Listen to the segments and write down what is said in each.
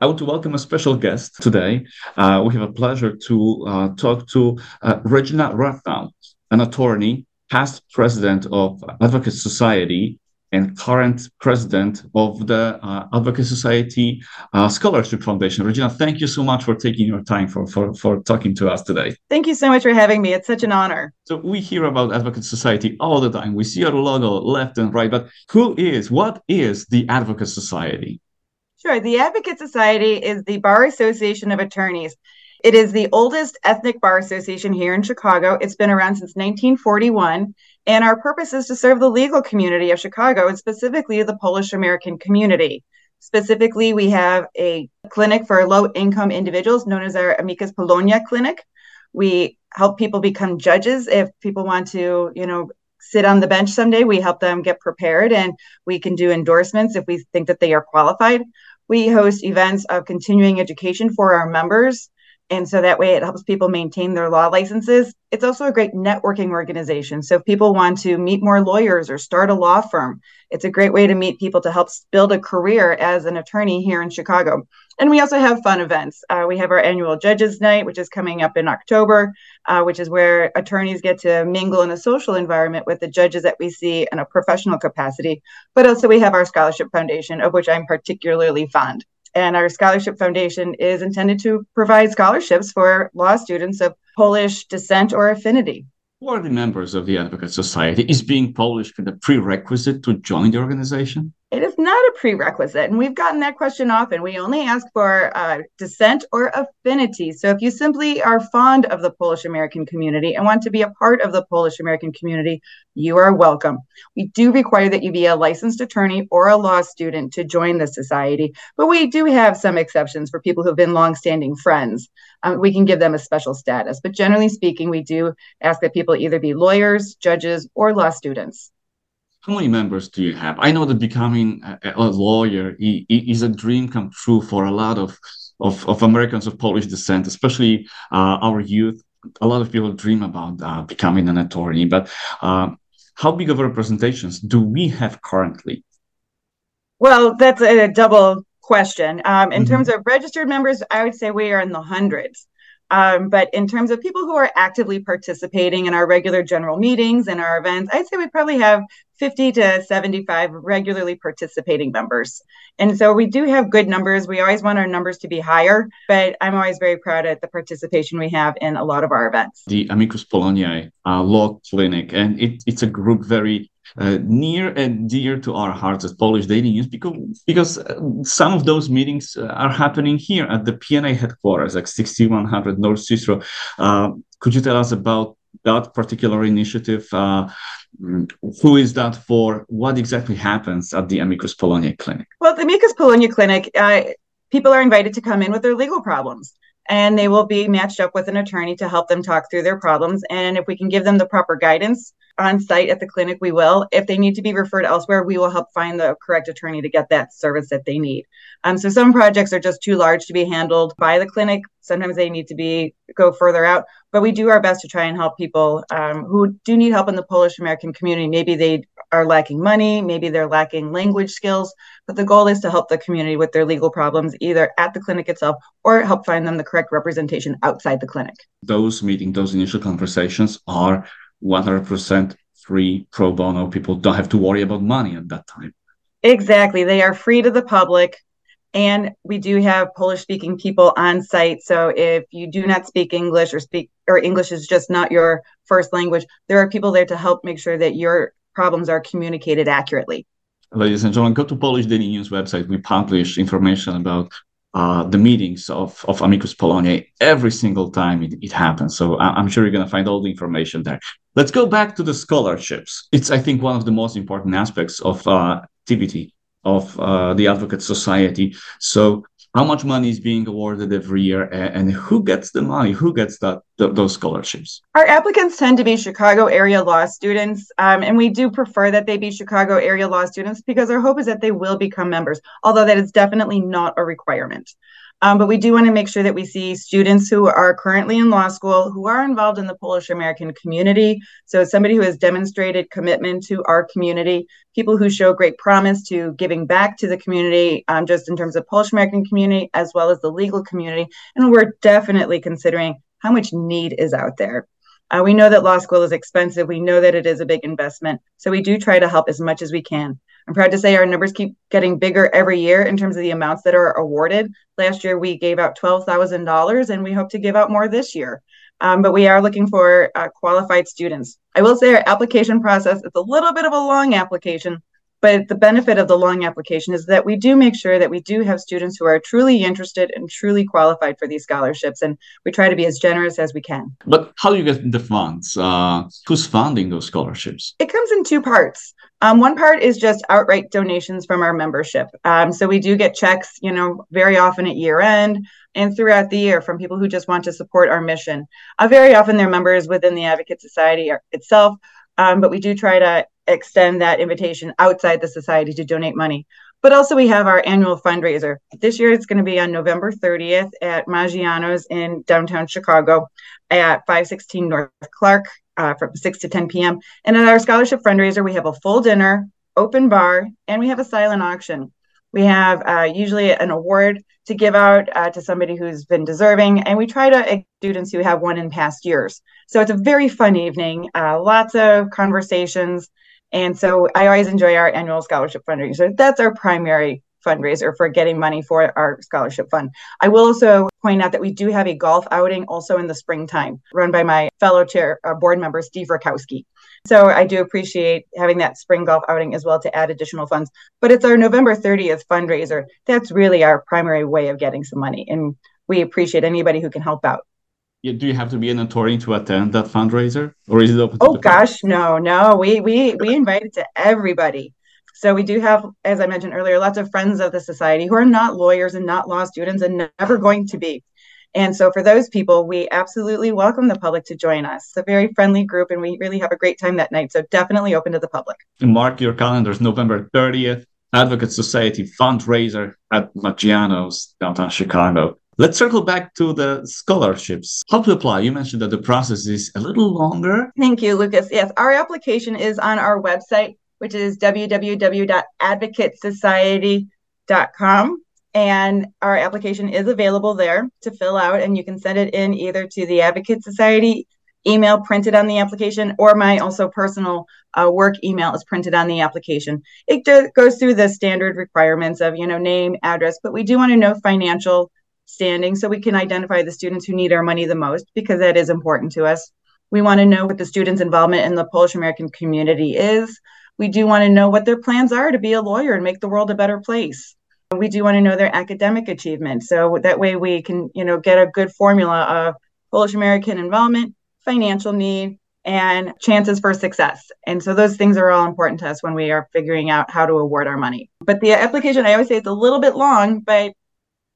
I want to welcome a special guest today. Uh, we have a pleasure to uh, talk to uh, Regina Rathnau, an attorney, past president of Advocate Society, and current president of the uh, Advocate Society uh, Scholarship Foundation. Regina, thank you so much for taking your time for, for, for talking to us today. Thank you so much for having me. It's such an honor. So we hear about Advocate Society all the time. We see your logo left and right, but who is, what is the Advocate Society? Sure. The Advocate Society is the Bar Association of Attorneys. It is the oldest ethnic bar association here in Chicago. It's been around since 1941, and our purpose is to serve the legal community of Chicago and specifically the Polish American community. Specifically, we have a clinic for low income individuals known as our Amicus Polonia Clinic. We help people become judges if people want to, you know, sit on the bench someday. We help them get prepared and we can do endorsements if we think that they are qualified. We host events of continuing education for our members and so that way it helps people maintain their law licenses. It's also a great networking organization. So if people want to meet more lawyers or start a law firm, it's a great way to meet people to help build a career as an attorney here in Chicago. And we also have fun events. Uh, we have our annual Judges Night, which is coming up in October, uh, which is where attorneys get to mingle in a social environment with the judges that we see in a professional capacity. But also, we have our Scholarship Foundation, of which I'm particularly fond. And our scholarship foundation is intended to provide scholarships for law students of Polish descent or affinity. Who are the members of the Advocate Society? Is being Polish the prerequisite to join the organization? It is not a prerequisite. And we've gotten that question often. We only ask for uh, descent or affinity. So if you simply are fond of the Polish American community and want to be a part of the Polish American community, you are welcome. We do require that you be a licensed attorney or a law student to join the society, but we do have some exceptions for people who have been longstanding friends. Um, we can give them a special status. But generally speaking, we do ask that people either be lawyers, judges, or law students. How many members do you have? I know that becoming a, a lawyer is a dream come true for a lot of, of, of Americans of Polish descent, especially uh, our youth. A lot of people dream about uh, becoming an attorney, but uh, how big of a representations do we have currently? Well, that's a double question. Um, in mm-hmm. terms of registered members, I would say we are in the hundreds. Um, but in terms of people who are actively participating in our regular general meetings and our events, I'd say we probably have 50 to 75 regularly participating members. And so we do have good numbers. We always want our numbers to be higher, but I'm always very proud at the participation we have in a lot of our events. The Amicus Poloniae uh, Law Clinic, and it, it's a group very uh, near and dear to our hearts as Polish Daily News because because uh, some of those meetings uh, are happening here at the PNA headquarters, like 6100 North Cicero. Uh, could you tell us about that particular initiative? Uh, who is that for? What exactly happens at the Amicus Polonia Clinic? Well, the Amicus Polonia Clinic, uh, people are invited to come in with their legal problems and they will be matched up with an attorney to help them talk through their problems. And if we can give them the proper guidance on site at the clinic, we will. If they need to be referred elsewhere, we will help find the correct attorney to get that service that they need. Um, so some projects are just too large to be handled by the clinic. Sometimes they need to be go further out, but we do our best to try and help people um, who do need help in the Polish American community. Maybe they are lacking money, maybe they're lacking language skills, but the goal is to help the community with their legal problems either at the clinic itself or help find them the correct representation outside the clinic. Those meetings, those initial conversations are 100% free pro bono. People don't have to worry about money at that time. Exactly. They are free to the public. And we do have Polish speaking people on site. So if you do not speak English or speak, or English is just not your first language, there are people there to help make sure that your problems are communicated accurately. Ladies and gentlemen, go to Polish Daily News website. We publish information about uh, the meetings of, of Amicus Polonia every single time it, it happens. So I, am sure you're going to find all the information there. Let's go back to the scholarships. It's, I think, one of the most important aspects of uh, activity of uh, the Advocate Society. So how much money is being awarded every year and, and who gets the money? Who gets that th- those scholarships? Our applicants tend to be Chicago area law students, um, and we do prefer that they be Chicago area law students because our hope is that they will become members, although that is definitely not a requirement. Um, but we do want to make sure that we see students who are currently in law school who are involved in the Polish American community. So, somebody who has demonstrated commitment to our community, people who show great promise to giving back to the community, um, just in terms of Polish American community as well as the legal community. And we're definitely considering how much need is out there. Uh, we know that law school is expensive. We know that it is a big investment. So we do try to help as much as we can. I'm proud to say our numbers keep getting bigger every year in terms of the amounts that are awarded. Last year, we gave out $12,000, and we hope to give out more this year. Um, but we are looking for uh, qualified students. I will say our application process is a little bit of a long application, but the benefit of the long application is that we do make sure that we do have students who are truly interested and truly qualified for these scholarships. And we try to be as generous as we can. But how do you get the funds? Uh, who's funding those scholarships? It comes in two parts. Um, one part is just outright donations from our membership. Um, so we do get checks, you know, very often at year end and throughout the year from people who just want to support our mission. Uh, very often they're members within the Advocate Society itself, um, but we do try to extend that invitation outside the society to donate money. But also, we have our annual fundraiser. This year, it's going to be on November 30th at Maggiano's in downtown Chicago at 516 North Clark uh, from 6 to 10 p.m. And at our scholarship fundraiser, we have a full dinner, open bar, and we have a silent auction. We have uh, usually an award to give out uh, to somebody who's been deserving, and we try to students who have won in past years. So it's a very fun evening, uh, lots of conversations, and so I always enjoy our annual scholarship fundraiser. So that's our primary fundraiser for getting money for our scholarship fund. I will also point out that we do have a golf outing also in the springtime, run by my fellow chair uh, board member Steve Rakowski. So I do appreciate having that spring golf outing as well to add additional funds. But it's our November 30th fundraiser. That's really our primary way of getting some money, and we appreciate anybody who can help out do you have to be an attorney to attend that fundraiser or is it open to oh gosh no no we we we invite it to everybody. So we do have as i mentioned earlier lots of friends of the society who are not lawyers and not law students and never going to be. And so for those people we absolutely welcome the public to join us. It's a very friendly group and we really have a great time that night. So definitely open to the public. Mark your calendars november 30th advocate society fundraiser at maggiano's downtown chicago Let's circle back to the scholarships. How to apply? You mentioned that the process is a little longer. Thank you, Lucas. Yes, our application is on our website, which is www.advocatesociety.com. And our application is available there to fill out, and you can send it in either to the Advocate Society email printed on the application or my also personal uh, work email is printed on the application it do- goes through the standard requirements of you know name address but we do want to know financial standing so we can identify the students who need our money the most because that is important to us. We want to know what the students' involvement in the Polish American community is. We do want to know what their plans are to be a lawyer and make the world a better place. We do want to know their academic achievement. So that way we can, you know, get a good formula of Polish American involvement, financial need, and chances for success. And so those things are all important to us when we are figuring out how to award our money. But the application, I always say it's a little bit long, but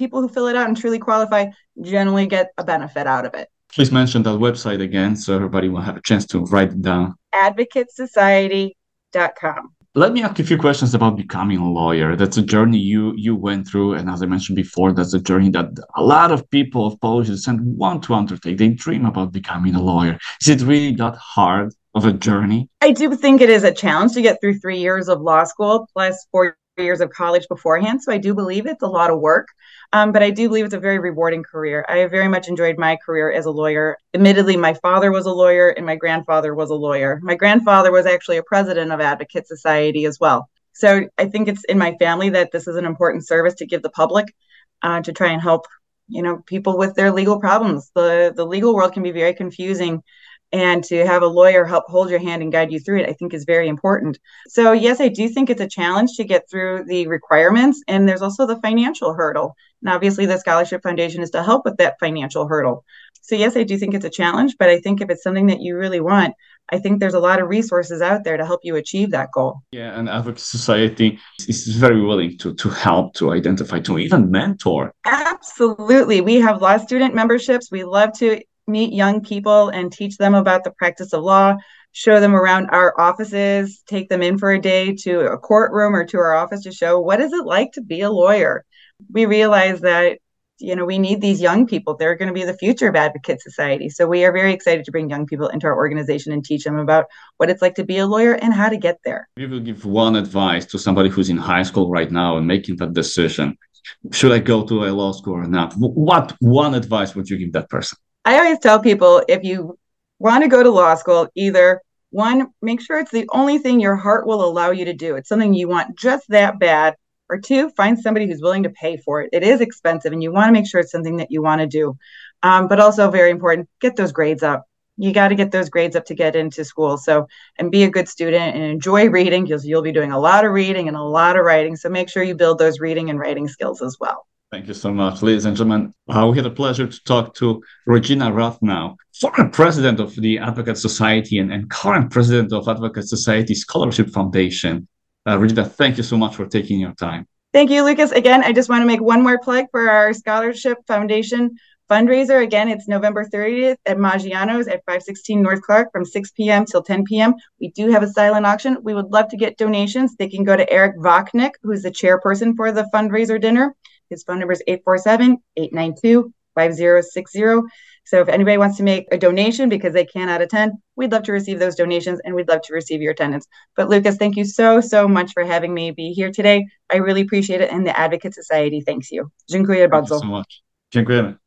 people who fill it out and truly qualify generally get a benefit out of it. Please mention that website again so everybody will have a chance to write it down. Advocatesociety.com. Let me ask you a few questions about becoming a lawyer. That's a journey you you went through, and as I mentioned before, that's a journey that a lot of people of Polish descent want to undertake. They dream about becoming a lawyer. Is it really that hard of a journey? I do think it is a challenge to get through three years of law school plus four years of college beforehand. So I do believe it's a lot of work. Um, but I do believe it's a very rewarding career. I very much enjoyed my career as a lawyer. Admittedly, my father was a lawyer and my grandfather was a lawyer. My grandfather was actually a president of Advocate Society as well. So I think it's in my family that this is an important service to give the public uh, to try and help, you know, people with their legal problems. The the legal world can be very confusing and to have a lawyer help hold your hand and guide you through it i think is very important. So yes i do think it's a challenge to get through the requirements and there's also the financial hurdle. And obviously the scholarship foundation is to help with that financial hurdle. So yes i do think it's a challenge but i think if it's something that you really want i think there's a lot of resources out there to help you achieve that goal. Yeah and advocacy society is very willing to to help to identify to even mentor. Absolutely. We have law student memberships. We love to meet young people and teach them about the practice of law, show them around our offices, take them in for a day to a courtroom or to our office to show what is it like to be a lawyer. We realize that you know we need these young people. They're going to be the future of advocate society. So we are very excited to bring young people into our organization and teach them about what it's like to be a lawyer and how to get there. We will give one advice to somebody who's in high school right now and making that decision. Should i go to a law school or not? What one advice would you give that person i always tell people if you want to go to law school, either one, make sure it's the only thing your heart will allow you to do. It's something you want just that bad. Or two, find somebody who's willing to pay for it. It is expensive, and you want to make sure it's something that you want to do. Um, but also, very important, get those grades up. You got to get those grades up to get into school. So, and be a good student and enjoy reading because you'll be doing a lot of reading and a lot of writing. So, make sure you build those reading and writing skills as well. Thank you so much, ladies and gentlemen. Uh, we had a pleasure to talk to Regina Rathnau, former president of the Advocate Society and, and current president of Advocate Society Scholarship Foundation. Uh, Regina, thank you so much for taking your time. Thank you, Lucas. Again, I just want to make one more plug for our Scholarship Foundation fundraiser. Again, it's November 30th at Maggiano's at 516 North Clark from 6 p.m. till 10 p.m. We do have a silent auction. We would love to get donations. They can go to Eric Vachnik, who's the chairperson for the fundraiser dinner. His phone number is 847 892 5060. So if anybody wants to make a donation because they cannot attend, we'd love to receive those donations and we'd love to receive your attendance. But Lucas, thank you so, so much for having me be here today. I really appreciate it. And the Advocate Society thanks you. Dziękuję bardzo. Thank you so much. Dziękujemy.